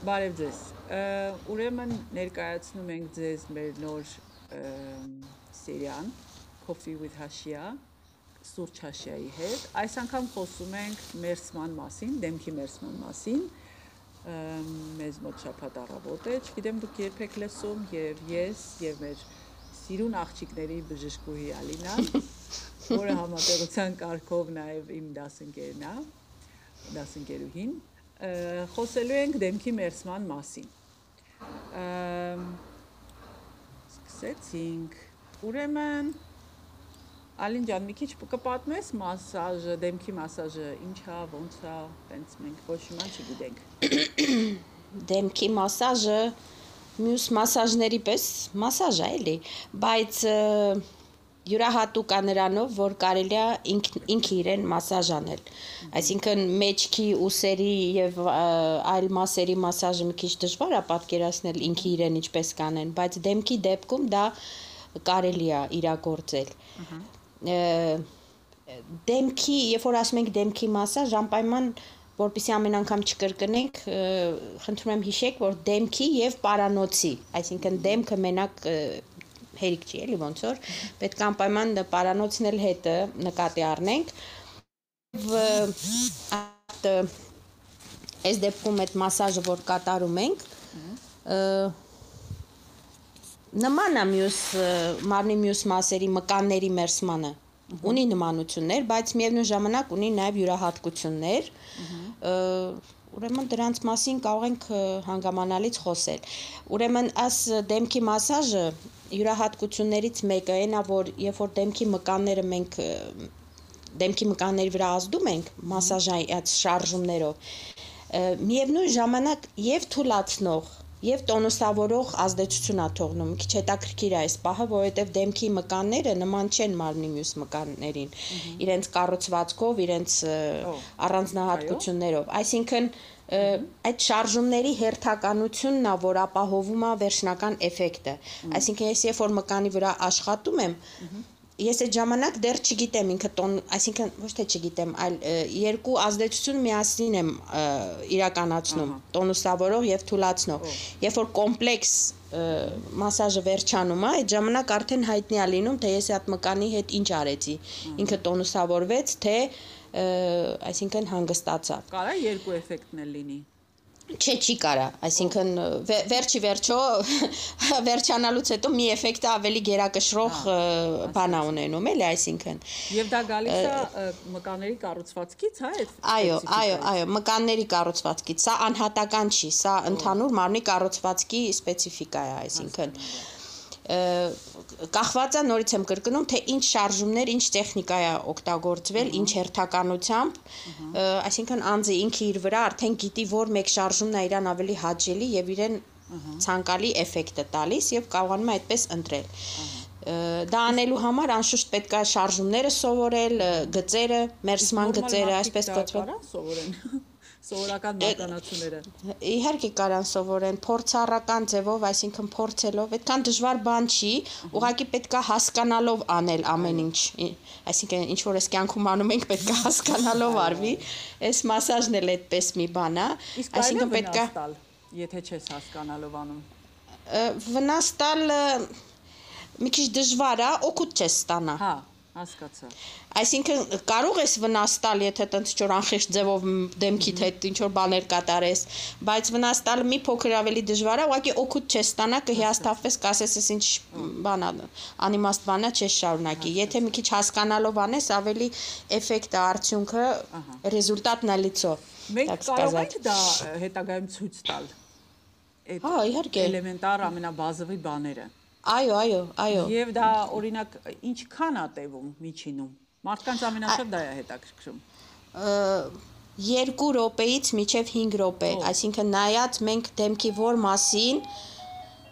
Բարև ձեզ։ Ուրեմն ներկայացնում ենք ձեզ մեր նոր սերիան Coffee with Hashia, Սուրճ Hashia-ի հետ։ Այս անգամ խոսում ենք մերսման մասին, դեմքի մերսման մասին։ Մեզ մոտ շաբաթ առավոտ է, չգիտեմ դուք երբ եք լսում, եւ ես եւ մեր սիրուն աղջիկների բժշկուհի Ալինան, որը համատեղության կարգով նաեւ իմ դասընկերն է, դասընկերուհին, խոսելու ենք դեմքի մերսման մասին։ Սկսեցինք։ Ուրեմն Ալին ջան, մի քիչ կպատմես մասաժը, դեմքի մասաժը ինչա, ոնց է, տենց մենք ոչ իման չգիտենք։ Դեմքի մասաժը մյուս մասաժների պես մասաժ է, էլի, բայց յուրահատուկ է նրանով, որ կարելի է ինք, ինքը իրեն մասաժ անել։ Այսինքն մեջքի, ուսերի եւ այլ մասերի մասաժը մի քիչ դժվար է պատկերացնել ինքը իրեն ինչպես կանեն, բայց դեմքի դեպքում դա կարելի է իրագործել։ դեմքի, երբ որ ասում ենք դեմքի մասաժ, անպայման որպեսի ամեն անգամ չկրկնենք, խնդրում եմ հիշեք, որ դեմքի եւ պարանոցի, այսինքն դեմքը մենակ հերիք չի, էլի ոնց որ պետք է անպայման պարանոցն էլ հետը նկատի առնենք։ Այս դեպքում այդ մասաժը որ կատարում ենք, նման է մյուս մարմնի մյուս մասերի մկանների մերսմանը ունի նմանություններ, բայց միևնույն ժամանակ ունի նաև յուրահատկություններ։ Ուրեմն դրանց մասին կարող ենք հանգամանալից խոսել։ Ուրեմն աս դեմքի մասաժը յուրահատկություններից մեկը այն է, որ երբ որ դեմքի մկանները մենք դեմքի մկանների վրա ազդում ենք մասաժային այդ շարժումներով, միևնույն ժամանակ եւ թուլացնող եւ տոնուսավորող ազդեցություն է թողնում։ Քիչ հետաքրքիր է այս պահը, որովհետեւ դեմքի մկանները նման չեն մարմնի մյուս մկաններին, իրենց կառուցվածքով, իրենց առանձնահատկություններով։ Այսինքն այդ շարժումների հերթականությունն է, որ ապահովում է վերջնական էֆեկտը։ Այսինքն ես երբ որ մկանի վրա աշխատում եմ, ես այդ ժամանակ դեռ չգիտեմ ինքը տոն, այսինքն ոչ թե չգիտեմ, այլ երկու ազդեցություն միասին եմ իրականացնում՝ տոնուսավորող եւ թուլացնող։ Երբ որ կոմպլեքս մասաժը վերջանում է, այդ ժամանակ արդեն հայտնի է լինում, թե ես այդ մկանի հետ ինչ արեցի։ Ինքը տոնուսավորվեց, թե այսինքն հանգստացավ։ Կարա երկու էֆեկտն էլ լինի չէ չի կարա, այսինքն վերջի վերջո վերջանալուց հետո մի էֆեկտը ավելի գերակշռող հա, բան է ունենում, էլի, այսինքն։ Եվ դա գալիս է մկանների կառուցվածքից, հա, այդ Այո, այո, այո, մկանների կառուցվածքից։ Սա անհատական չի, սա ընդհանուր մարմնի կառուցվածքի սպეციფიკա է, այսինքն։ Ա կախված է նորից եմ կրկնում թե ինչ շարժումներ, ինչ տեխնիկա է օգտագործվել, ինչ հերթականությամբ, այսինքն անձը ինքը իր վրա արդեն գիտի որ մեկ շարժումն է իրան ավելի հաճելի եւ իրեն ցանկալի էֆեկտ է տալիս եւ կարողանում է այդպես ընտրել դա անելու համար անշուշտ պետք է շարժումները սովորել, գծերը, մերսման գծերը, այսպես կոչված։ Սովորեն սովորական մարտանացումները։ Իհարկե կարան սովորեն փորձառական ձևով, այսինքն փորձելով, այդքան դժվար բան չի, ուղղակի պետքա հասկանալով անել ամեն ինչ։ Այսինքն ինչ որ էս կյանքում անում ենք, պետքա հասկանալով արվի։ Այս մասաժն էլ այդպես մի բան է, այսինքն պետքա եթե չես հասկանալով անում։ Վնաս տալ մի քիչ դժվար է, օգուտ չես ստանա։ Հա, Հասկացա։ Այսինքն կարող ես վնաս տալ, եթե տենց ինչ-որ անխիղճ ձևով դեմքիդ հետ ինչ-որ բաներ կատարես, բայց վնաս տալը մի փոքր ավելի դժվար է, ուղղակի օգուտ չես ստանա, կհիասթափվես, կասես, ես ինչ բան անիմաստ բան է, չես շարունակի։ Եթե մի քիչ հասկանալով անես, ավելի էֆեկտը, արդյունքը, ռեզուլտատն է լիցո։ Մենք կարող ենք դա հետագայում ցույց տալ։ Հա, իհարկե։ Էլեմենտար ամենաբազովի բաները։ Այո, այո, այո։ Եվ դա օրինակ ինչքան է տևում միջինում։ Մարդկանց ամենաշատ դա է հետաքրքրում։ 2 րոպեից մինչև 5 րոպե, այսինքն նայած մենք դեմքի որ մասին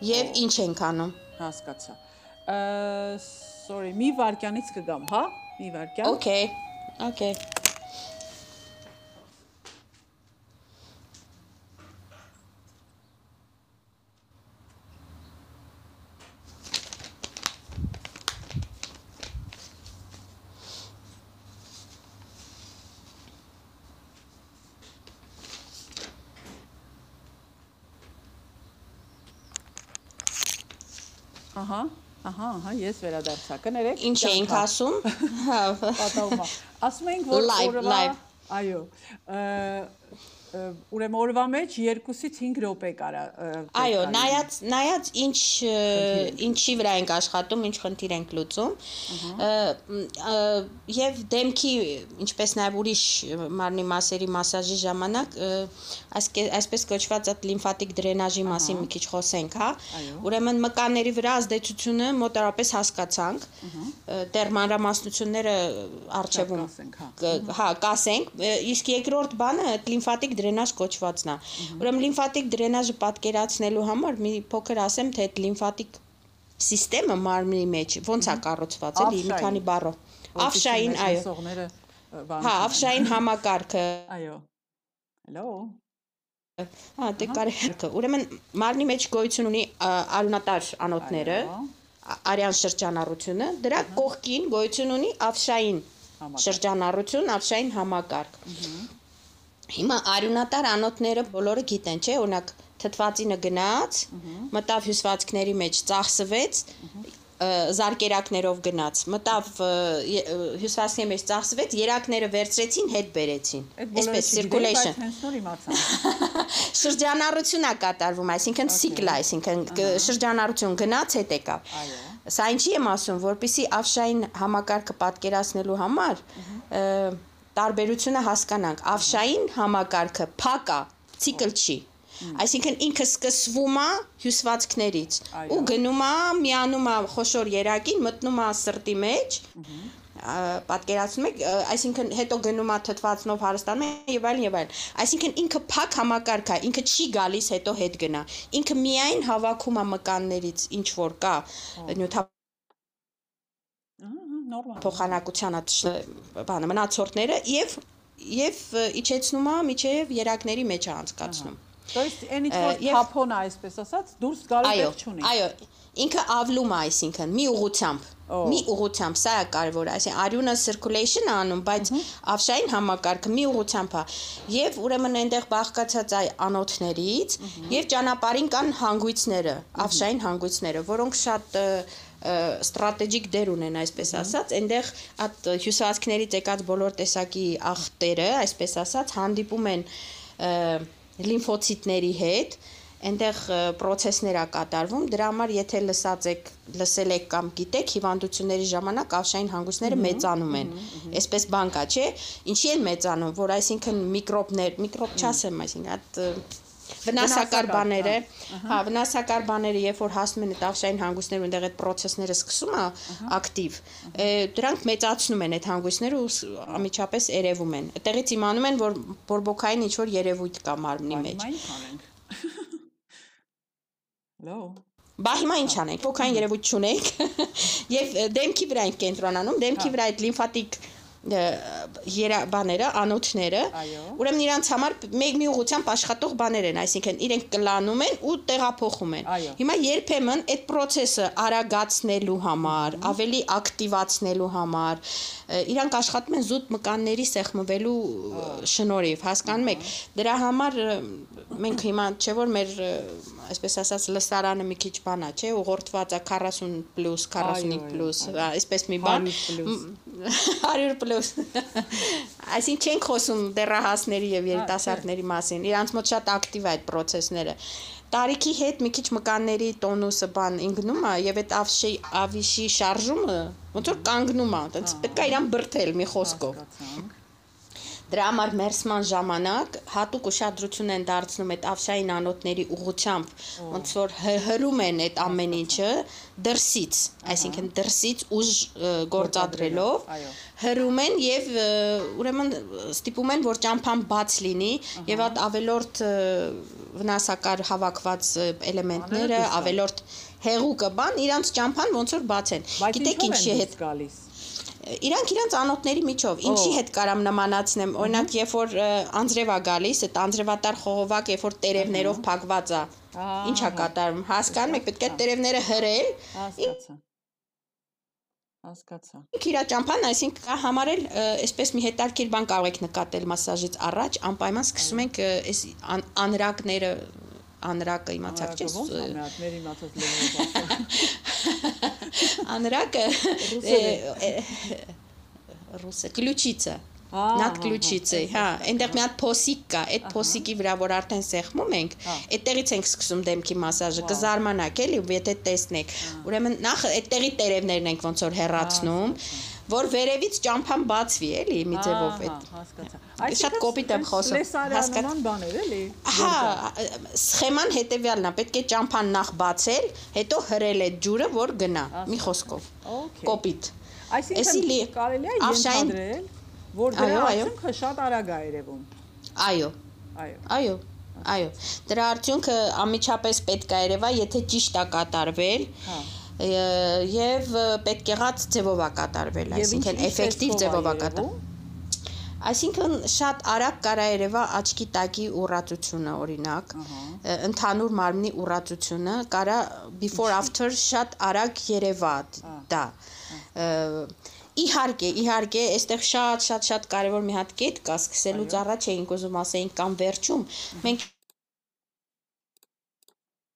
եւ ինչ ենք անում։ Հասկացա։ Sorry, մի վարքյանից կգամ, հա? Մի վարքյան։ Okay. Okay. Ահա, ահա, ահա, ես վերադարձա։ Կներեք։ Ինչ էինք ասում։ Պատահում է։ Ասում էինք, որ օրվա. Այո։ Ուրեմն օրվա մեջ 2-ից 5 րոպե կարա Այո, նայած նայած ինչ ինչի վրա ենք աշխատում, ինչ խնդիր ենք լուծում։ Եվ դեմքի, ինչպես նաև ուրիշ մարմնի մասերի մասաժի ժամանակ այս այսպես կոչված այդ լիմֆատիկ դրենաժի մասին մի քիչ խոսենք, հա։ Ուրեմն մկանների վրա ազդեցությունը մոտարապես հասկացանք։ Դեռ մանրամասնությունները արժևում հա։ հա, կասենք, իսկ երկրորդ բանը այդ լիմֆատիկ դրենաժ կոչվածն է։ Ուրեմն լիմֆատիկ դրենաժը պատկերացնելու համար մի փոքր ասեմ, թե այդ լիմֆատիկ սիստեմը մարմնի մեջ ոնց է կառուցված, էլի, մի քանի բառով։ Ավշային, այո։ Հա, ավշային համակարգը, Այո։ Hello։ հա, դե կարելի։ Ուրեմն մարմնի մեջ գոյություն ունի ա, արյունատար անոթները, արյան շրջանառությունը, դրա կողքին գոյություն ունի ավշային շրջանառություն, ավշային համակարգ։ Հիմա արյունատար անոթները բոլորը գիտեն, չէ՞, օրինակ թթվածինը գնաց, մտավ հյուսվածքների մեջ, ծախսվեց, զարկերակներով գնաց, մտավ հյուսվածքների մեջ ծախսվեց, երակները վերցրեցին, հետ բերեցին։ Այսպես circulation։ Շրջանառություն է կատարվում, այսինքն է, այսինքն շրջանառություն գնաց, հետ եկավ։ Այո։ Սա ինչի եմ ասում, որpիսի ավշային համակարգը պատկերացնելու համար տարբերությունը հասկանանք։ Ավշային համակարգը փակ է, ցիկլ չի։ Այսինքն ինքը սկսվում է հյուսվածքներից ու գնում է, միանում է խոշոր երակին, մտնում է սրտի մեջ։ պատկերացնում եք, այսինքն հետո գնում է թթվածնով հարստանում է եւ այլն եւ այլն։ Այսինքն ինքը փակ համակարգ է, ինքը չի գալիս հետո հետ գնա։ Ինքը միայն հավաքում է մկաններից ինչ որ կա նյութա նորմալ։ փոխանակության այդ բանը մնացորդները եւ եւ իջեցնում է միջև երակների մեջ է անցկացնում։ То есть այնից որ Եվ- թափոն է, այսպես ասած, դուրս գալու Այո, պետք չունի։ այո, ինքը ավլում է, այսինքն մի ուղությամբ, Ո։ մի ուղությամբ, սա է կարևորը, այսինքն արյունը circulation է անում, բայց ավշային համակարգը մի ուղությամբ է։ Եվ ուրեմն այնտեղ բաղկացած այ անոթներից եւ ճանապարհին կան հանգույցները, ավշային հանգույցները, որոնք շատ ը, ը, ստրատեգիկ դեր ունեն, այսպես ասած, այնտեղ այդ հյուսվածքներից եկած բոլոր տեսակի ախտերը, այսպես ասած, հանդիպում են ը, լիմֆոցիտների հետ, այնտեղ process-ներ ա կատարվում, դրա համար եթե լսած եք, լսել եք կամ գիտեք, հիվանդությունների ժամանակ ավշային հանգույցները մեծանում են։ Այսպես բան կա, չէ՞։ Ինչի են մեծանում, որ այսինքն միկրոբներ, միկրոբ չասեմ, այսինքն այդ վնասակար բաները, հա, վնասակար բաները, երբ որ հասնում են այդ ավշային հանգույցները, այնտեղ այդ process-ները սկսում է ակտիվ, դրանք մեծացնում են այդ հանգույցները ու ս- անմիջապես երևում են։ Այդտեղից իմանում են, որ բորբոքային ինչ որ երևույթ կա մարմնի մեջ։ Hello։ Բա հիմա ինչ անենք։ Բորբոքային երևույթ չունենք։ Եվ դեմքի վրա ենք կենտրոնանում, դեմքի վրա այդ լիմֆատիկ ը, երա բաները, անոթները, ուրեմն իրանց համար մեկ մի ուղությամբ աշխատող բաներ են, այսինքն իրենք կլանում են ու տեղափոխում են։ Հիմա երբեմն այդ process-ը արագացնելու համար, ավելի ակտիվացնելու համար, իրանք աշխատում են զուտ մկանների սեղմվելու շնորհիվ, հասկանում եք։ Դրա համար մենք հիմա չէ որ մեր այսպես ասած լսարանը մի քիչ բանա, չէ, ուղղորդված է 40 պլյուս, 45 այո, պլյուս, այո։ հա, այսպես մի բան 100 պլյուս։ 100 պլյուս։ Այսինքն չենք խոսում դեռահասների եւ Հա, երիտասարդների մասին։ Իրանց մոտ շատ ակտիվ է այդ process-ները։ Տարիքի հետ մի քիչ մկանների տոնուսը բան ինգնում է եւ այդ ավշի ավիշի շարժումը ոնց որ կանգնում է, այդպես պետք է իրան բրթել մի խոսքով։ Հասկացանք։ Դրա համար մերսման ժամանակ հատուկ ուշադրություն են դարձնում այդ ավշային անոթների ուղությամբ, ոնց որ հրում են այդ ամեն ինչը դրսից, այսինքն դրսից ուժ գործադրելով հրում են եւ ուրեմն ստիպում են որ ճամփան բաց լինի եւ այդ ավելորդ ը, վնասակար հավաքված էլեմենտները, ավելորդ հեղուկը բան իրանց ճամփան ոնց որ բաց են։ Գիտեք ինչի հետ գալիս։ Իրանք իրանք անոթների միջով ինչի հետ կարամ նմանացնեմ օրինակ երբ որ անձրև է գալիս այդ անձրևատար խողովակ երբ որ տերևներով փակված է ի՞նչ է կատարում հասկանում եք պետք է տերևները հրել Հասկացա։ Հասկացա։ ինք իրա ճամփան այսինքն կա համարել այսպես մի հետարքիր բան կարող եք նկատել մասաժից առաջ անպայման սկսում ենք այս ան- անրակները անրակը մի հատ մեր իմացած լեզվով Անրակը ռուսը ключица Նատ ключица, հա, այնտեղ մի հատ փոսիկ կա, այդ փոսիկի վրա որ արդեն սեղմում ենք, այդտեղից ենք սկսում դեմքի մասաժը, կզարմանաք էլի, եթե տեսնեք։ Ուրեմն նախ այդտեղի տերևներն ենք ոնց որ հեռացնում, որ վերևից ճամփան բացվի, էլի, մի ձևով այդ։ Հասկացա։ Շատ կոպիտ եմ խոսում, Հասկացա։ բաներ էլի։ Հա, սխեման հետեւյալն է, պետք է ճամփան նախ բացել, հետո հրել այդ ջուրը, որ գնա, մի խոսքով։ Կոպիտ։ Այսինքն կարելի է ենթադրել, որ դրա արդյունքը շատ արագ է երևում։ Այո։ Այո։ Այո։ Այո։ Դրա արդյունքը անմիջապես պետք է երևա, եթե ճիշտ է կատարվել։ Հա եւ պետք եղած ձևով է կատարվել, այսինքն էֆեկտիվ ձևով է կատարվել։ Այսինքն շատ արագ կարա երևա աչքի տակի ուռածությունը օրինակ, ընդհանուր մարմնի ուռածությունը կարա before after շատ արագ երևա դա։ Իհարկե, իհարկե, այստեղ շատ շատ շատ կարևոր մի հատ կետ կա, սկսելուց առաջ էինք ուզում ասեինք կամ վերջում, մենք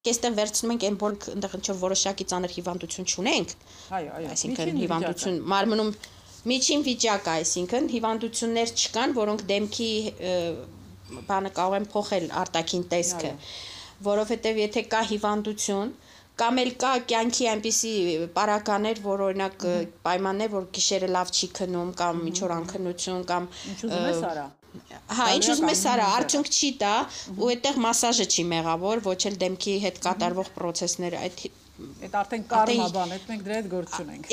Այստեղ վերցնում ենք այն որ այնտեղ ինչ որ որոշակի ծանր հիվանդություն չունենք։ Այո, այո։ Այսինքն հիվանդություն մարմնում միջին վիճակ է, այսինքն հիվանդություններ չկան, որոնք դեմքի բանը կարող են փոխել արտաքին տեսքը, որովհետև եթե կա հիվանդություն, կամ էլ կա կյանքի այնպիսի պարականեր, որ օրինակ պայմաններ, որ գիշերը լավ չի քնում կամ ինչ որ անքնություն կամ ինչ ուզում ես արա Հա, ինչ ուզում ես արա, արդյունք չի տա ու այդտեղ մասաժը չի մեղավոր, ոչ էլ դեմքի հետ կատարվող process-ները, այդ Այդ արդեն կարմա բան, այդ մենք դրա հետ գործ չունենք։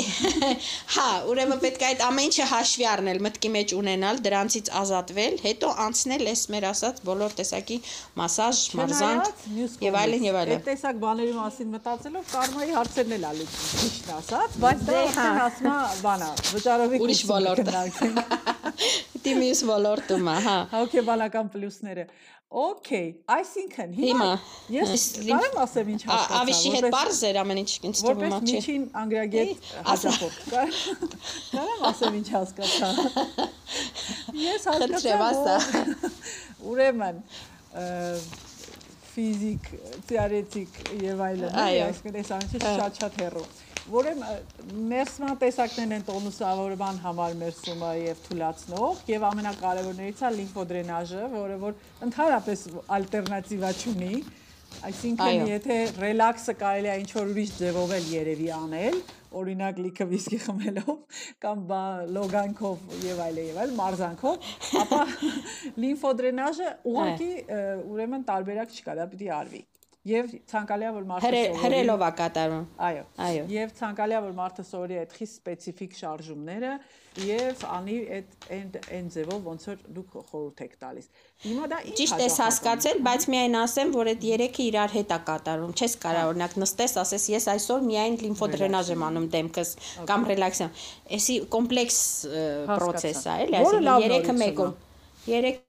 Հա, ուրեմն պետք է այդ ամեն ինչը հաշվի առնել, մտքի մեջ ունենալ, դրանցից ազատվել, հետո անցնել այս մեր ասած բոլոր տեսակի մասաժ, մարզանք եւ այլն եւ այլն։ Այդ տեսակ բաների մասին մտածելով կարմայի հարցերն էլ ալի ճիշտ ասած, բայց դա արդեն հասնա բանա, վճարովի ուրիշ ոլորտ։ Դի մյուս ոլորտում, հա։ Հոգեբանական պլյուսները։ Okay, այսինքն հիմա ես կարեմ ասեմ ինչ հասկացա։ Ավիշի հետ բարձ էր ամեն ինչ ինձ թվում է, չէ։ Որպես միջին անգրագետ հաջողող։ Կարեմ ասեմ ինչ հասկացա։ Ես հասկացա։ Ուրեմն ֆիզիկ, թեորետիկ եւ այլն, այսինքն այս ամենը շատ-շատ հեռու որը մերսման տեսակներն են տոնուսավորման համար մերսումը եւ թուլացնող եւ ամենակարևորներից է լիմֆոդրենաժը, որը որ ընդհանրապես ալտերնատիվա չունի, այսինքն եթե ռելաքսը կարելի է ինչ որ ուրիշ ձևով էլ երևի անել, օրինակ լիքը վիսկի խմելով կամ բա լոգանքով եւ այլ եւ այլ մարզանքով, ապա լիմֆոդրենաժը ուղղակի ուրեմն տարբերակ չկա, դա պիտի արվի Եվ ցանկալիա որ մարդը Հրե, հրելով է կատարում։ Այո։ Այո։ Եվ ցանկալիա որ մարդը սովորի այդ խիստ սպეციფიկ շարժումները եւ անի այդ այն այն ձևով ոնց որ դուք խորհուրդ եք տալիս։ Հիմա դա ինչ Ճիշտ ես հասկացել, բայց միայն ասեմ, որ այդ երեքը իրար հետ է կատարում։ Չես կարա օրինակ նստես, ասես ես այսօր միայն լիմֆոդրենաժ եմ անում դեմքս կամ ռելաքսիա։ Էսի կոմպլեքս process է, էլի, այսինքն երեքը մեկում։ Երեք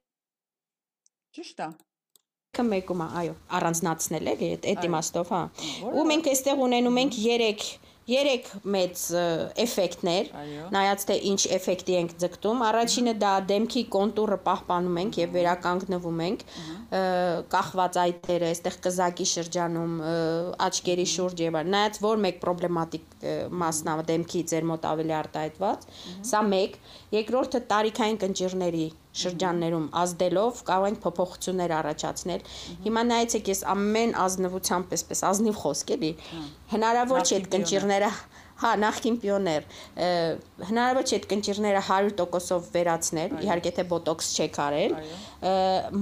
Ճիշտ է մեկում է, այո, առանձնացնել էլի այդ այդ իմաստով, հա։ Ու մենք այստեղ ունենում ենք 3 երեք մեծ էֆեկտներ, նայած թե ինչ էֆեկտի ենք ձգտում։ Առաջինը դա դեմքի կոնտուրը պահպանում ենք եւ վերականգնվում ենք, կախված այտերը, այստեղ կզակի շրջանում, աչքերի շուրջ եւ այլն։ Նայած որ մեկ պրոբլեմատիկ մասն է դեմքի ձեր մոտ ավելի արտահայտված, սա մեկ, երկրորդը տարիքային կնճիրների շրջաններում ազդելով կարող ենք փոփոխություններ առաջացնել։ Հիմա նայեցեք, ես ամեն ազնվությամբ էսպես ազնիվ խոսք էլի։ Հնարավոր չէ այդ կնճիրները Հա, նախքին պիոներ։ Հնարավոր չէ այդ կնճիրները 100%-ով վերացնել, իհարկե թե բոտոքս չեք արել։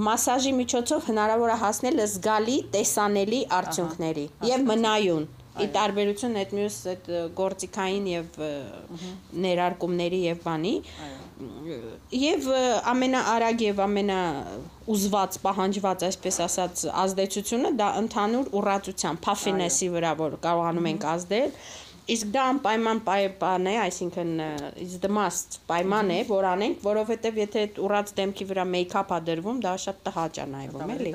Մասաժի միջոցով հնարավոր է հասնել զգալի տեսանելի արդյունքների եւ մնայուն ի տարբերություն այդ մյուս այդ գործիքային եւ ներարկումների եւ բանի եւ ամենաարագ եւ ամենա ուզված պահանջված այսպես ասած ազդեցությունը դա ընդհանուր ուռածության փաֆինեսի վրա որ կարողանում ենք ազդել իսկ դա անպայման պայման է, այսինքն is the must պայման է, որ անենք, որովհետև եթե այդ ուռած դեմքի վրա մեյքափ ա դրվում, դա շատ տհաճ է նայվում, էլի։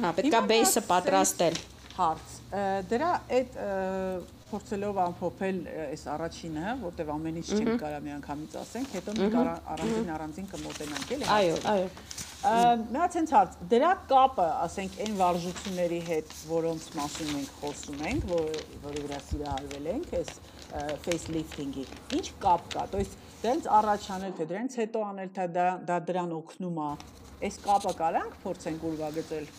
Հա, պետք է բեյսը պատրաստել հարց։ Դրա այդ փորձելով ամփոփել այս առաջինը, որտեվ ամեն ինչ չենք կարա միանգամից ասենք, հետո մենք առանձին առանձին կմոտենանք էլի։ Այո, այո։ Նա ցենց հարց, դրա կապը, ասենք, այն վարժությունների հետ, որոնց մասին մենք խոսում ենք, որ որի վրա սիրահարվել ենք, այս facelifting-ի։ Ինչ կապ կա։ То есть դրանց առաջանել թե դրանց հետո անել թե դա դա դրան օգնում է։ Այս կապը կարանք փորձենք ուրվագծել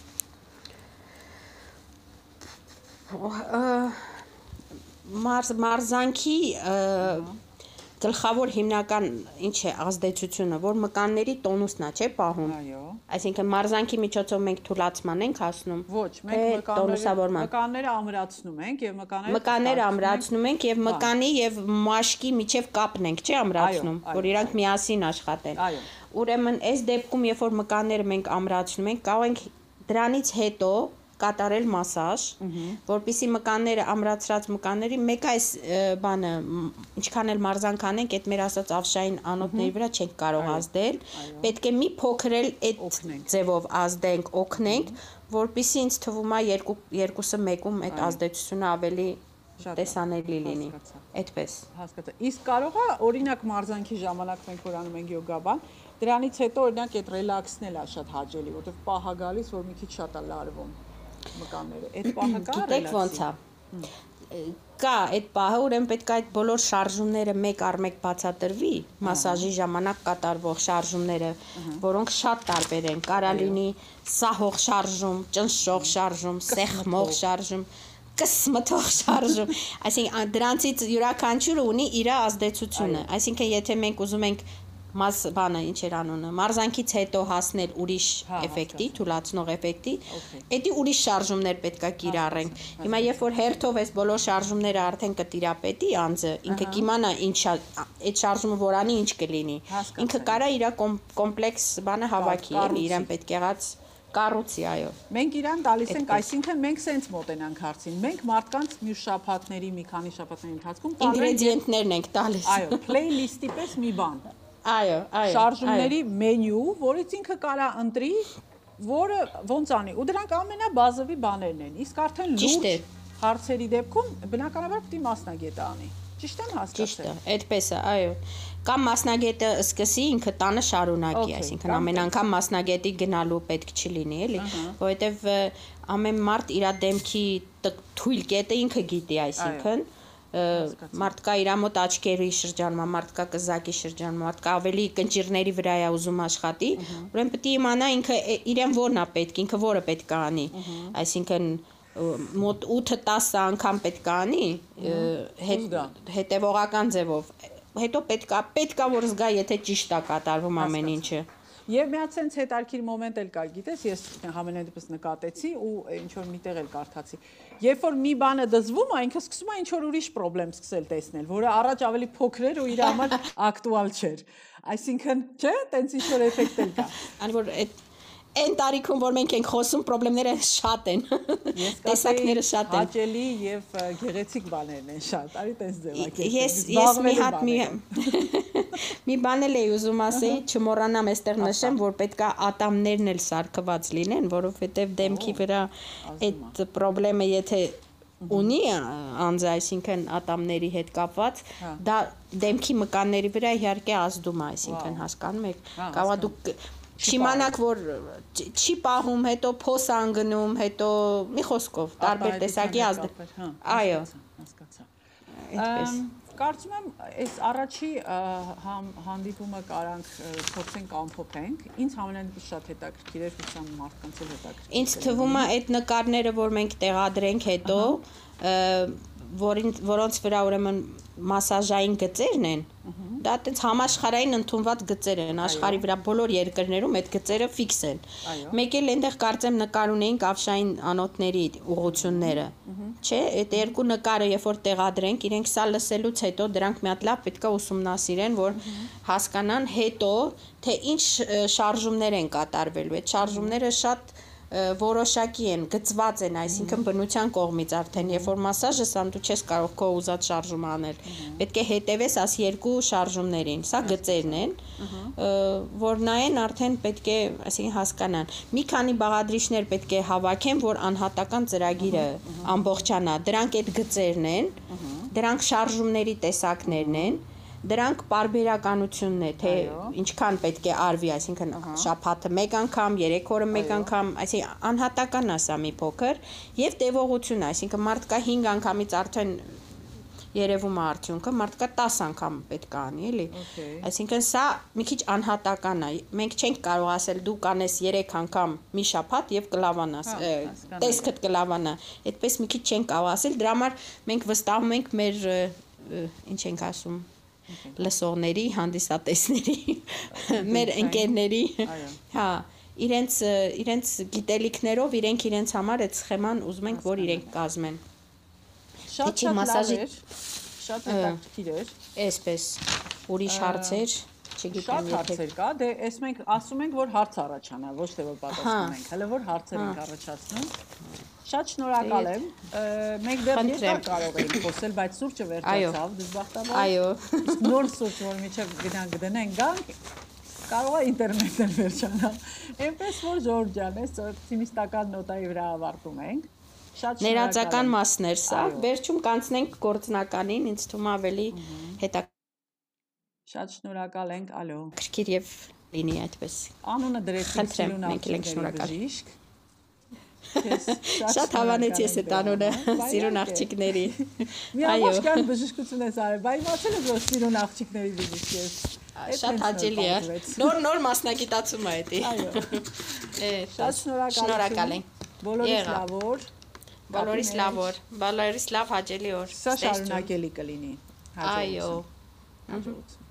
մարզ մարզանքի գլխավոր հիմնական ինչ է ազդեցությունը, որ մկանների տոնուսն է, չէ, պահում։ Այո։ Այսինքն մարզանքի միջոցով մենք թուլացման ենք հասնում։ Ոչ, մենք մկանները մկանները ամրացնում ենք եւ մկանները Մկանները ամրացնում ենք եւ մկանի եւ մաշկի միջև կապն ենք, չէ, ամրացնում, որ իրանք միասին աշխատեն։ Այո։ Ուրեմն այս դեպքում, երբ որ մկանները մենք ամրացնում ենք, կարող ենք դրանից հետո կատարել մասաժ, որpիսի մկանները ամրացրած մկանների մեկ այս բանը ինչքան էլ մարզանք անենք, այդ մեր ասած ավշային անոթների վրա չենք կարող ազդել, պետք է մի փոքր էլ այդ ձևով ազդենք, օգնենք, որpիսի ինձ թվում է երկու երկուսը մեկում այդ ազդեցությունը ավելի տեսանելի լինի։ Այդպես։ հասկացա։ Իսկ կարող է օրինակ մարզանքի ժամանակ մենք որ անում ենք յոգաբան, դրանից հետո օրինակ այդ ռելաքսն էլ է շատ հաճելի, որովհետև պահա գալիս, որ մի քիչ շատ է լարվում մկանները։ Այդ պահը կա Գիտեք ոնց է։ Կա այդ պահը, ուրեմն պետք է այդ բոլոր շարժումները մեկ առ մեկ բացատրվի, մասաժի ժամանակ կատարվող շարժումները, որոնք շատ տարբեր են։ Կարա լինի սահող շարժում, ճնշող շարժում, սեղմող շարժում, կսմթող շարժում։ Այսինքն դրանցից յուրաքանչյուրը ունի իր ազդեցությունը։ Այսինքն եթե մենք ուզում ենք մաս բանը ինչ էր անունը մարզանքից հետո հասնել ուրիշ Հա, էֆեկտի, թուլացնող էֆեկտի. Էդի ուրիշ շարժումներ պետքա կիրառենք։ Հիմա երբ որ հերթով այս բոլոր շարժումները արդեն կտիրապետի անձը, ինքը կիմանա ինչ այդ շարժումը որանի ինչ կլինի։ Ինքը կարա իր կոմպլեքս բանը հավաքի, էլի իրան պետք եղած կառուցի, այո։ Մենք իրան տալիս ենք, այսինքն մենք սենց մոտենանք հարցին։ Մենք մարդկանց մյուս շաբաթների, մի քանի շաբաթների ընթացքում Ինգրեդիենտներն ենք տալիս։ այո, playlist-ի պես մի բան։ Այո, այո։ շարժումների մենյու, որից ինքը կարա ընտրի, որը ոնց անի։ Ու դրանք ամենաբազովի բաներն են։ Իսկ արդեն լուրջ հարցերի դեպքում բնականաբար պետք է մասնագետը անի։ Ճիշտ եմ Ճիշտ է, հասկացել։ այդպես է, այո։ Կամ մասնագետը սկսի ինքը տանը շարունակի, այսինքն ամեն անգամ մասնագետի գնալու պետք չլինի, էլի, որովհետև ամեն մարդ իր դեմքի թույլ կետը ինքը գիտի, այսինքն ը, մարդ կա իր մոտ աչքերի շրջանում, մարդ կա կզակի շրջանում, մարդ կա ավելի կնճիրների վրա է ուզում աշխատի, ուրեմն պետք է իմանա ինքը է- իրեն որն է պետք, ինքը որը պետք է անի, այսինքն մոտ 8-10 անգամ պետք է անի հետևողական ձևով հետո պետքա պետքա որ զգա եթե ճիշտ է կատարվում ամեն ինչը Եվ մի հատ sense հետարքիր մոմենտ էլ կար, գիտես, ես համենայն դեպս նկատեցի ու ինչ որ միտեղ էլ կարդացի։ Երբ որ մի բանը դզվում է, ինքը սկսում է ինչ որ ուրիշ խնդրեմ սկսել տեսնել, որը առաջ ավելի փոքր էր ու իր համար ակտուալ չէր։ Այսինքն, չէ, տենց ինչ որ էֆեկտ էլ կա։ անի որ այդ այն տարիքում որ մենք ենք խոսում խնդիրները շատ են Ես տեսակները շատ են հաճելի եւ գեղեցիկ բաներն են շատ։ Արի տես ձևակերպել։ ես ես մի հատ մի մի բան էլ էի ուզում ասեի չմոռանամ այստեղ նշեմ որ պետքա ատամներն էլ սարքված լինեն որովհետև դեմքի վրա այդ խնդրեմը եթե ունի անձը, այսինքն ատամների հետ կապված, Հա։ դա դեմքի մկանների վրա իհարկե ազդում է, այսինքն հասկանում եք, Հա, կարողա դուք չիմանաք որ չի պահում, հետո փոս անգնում, հետո մի խոսքով տարբեր տեսակի ազդ։ Հա, Այո, հասկացա։ այդպես։ Կարծում եմ, այս առաջի հանդիպումը կարանք փորձենք ամփոփենք։ Ինձ համենայնպես շատ հետաքրքիր էր, հուսամ մարդկանց հետաքրքիր։ Ինձ թվում է այդ նկարները, որ մենք տեղադրենք հետո, որին որոնց վրա ուրեմն մասաժային գծերն են, դա այտենց համաշխարհային ընդունված գծեր են, աշխարհի վրա բոլոր երկրներում այդ գծերը ֆիքս են։ Մեկ էլ այնտեղ կարծեմ նկար ունեինք ավշային անոթների ուղությունները։ Չէ, այդ երկու նկարը երբ որ տեղադրենք, իրենք սա լսելուց հետո դրանք մի հատ լավ պետքա ուսումնասիրեն, որ հասկանան հետո թե ինչ շարժումներ են կատարվելու։ Այդ շարժումները շատ որոշակի են, գծված են, այսինքն բնության կողմից արդեն, երբ որ մասաժը սան դու չես կարող քո ուզած շարժումը անել։ Պետք է հետևես աս երկու շարժումներին։ Սա գծերն են, որ նայեն արդեն պետք է, այսինքն հասկանան։ Մի քանի բաղադրիչներ պետք է հավաքեն, որ անհատական ծրագիրը ամբողջանա։ Դրանք այդ գծերն են, դրանք շարժումների տեսակներն են, դրանք parberakanությունն է, թե ինչքան պետք է արվի, այսինքն շաբաթը մեկ անգամ, 3 օրը մեկ անգամ, այսինքն անհատական է սա մի փոքր, եւ տևողությունը, այսինքն մարդկա 5 անգամից արդեն երևում է արդյունքը, մարդկա 10 անգամ պետք է անի, էլի։. Այսինքն սա մի քիչ անհատական է։ Մենք չենք կարող ասել դու կանես 3 անգամ մի շաբաթ եւ կլավանաս, Հա, տեսքդ կլավանա։ Այդպես մի քիչ չենք կարող ասել, դրա համար մենք վստահում ենք մեր ինչ ենք ասում լսողների, հանդիսատեսների, մեր ընկերների, հա, իրենց իրենց գիտելիքներով իրենք իրենց համար այդ սխեման ուզում ենք որ իրենք կազմեն։ Շատ շատ մասաժի- Շատ հետաքրքիր էր։ Այսպես ուրիշ հարցեր, Շատ չգիտեմ եթե հարցեր կա, դե էս մենք ասում ենք, որ հարց առաջանա, ոչ թե որ պատասխանենք, Հա։ հələ որ հարցեր ենք առաջացնում։ Շատ շնորհակալ եմ։ Մենք դեռ երկար կարող էինք խոսել, բայց սուրճը վերջացավ, դժբախտաբար։ Այո, Իսկ նոր սուրճ, որ միջև գնանք գտնենք գանք, կարող է ինտերնետն վերջանալ։ Էնպես որ Ժորժ ջան, այս օպտիմիստական նոտայի վրա ավարտում ենք։ Շատ ներածական եմ։ մասներ սա։ Վերջում կանցնենք գործնականին, ինձ թվում ավելի Շատ շնորհակալ ենք, ալո։ հետաքրքիր եւ լինի այդպես։ Անունը Խնդրեմ, Սիրուն մենք ենք շնորհակալ։ բժիշկ։ Շատ հավանեցի ես այդ անունը սիրուն աղջիկների։ Այո։ կան բժշկություն ես արել, բայց իմացել ես որ սիրուն աղջիկների բժիշկ ես։ Շատ հաճելի է։ Նոր նոր մասնագիտացում է դա։ Այո։ Է, Շատ շնորհակալ։ Շնորհակալ ենք։ Բոլորիս Եղա։ լավ օր։ Բոլորիս Կապի լավ մեջ օր։ Բոլորիս լավ հաճելի օր։ Սա շարունակելի կլինի։ Այո։ Հաջողություն։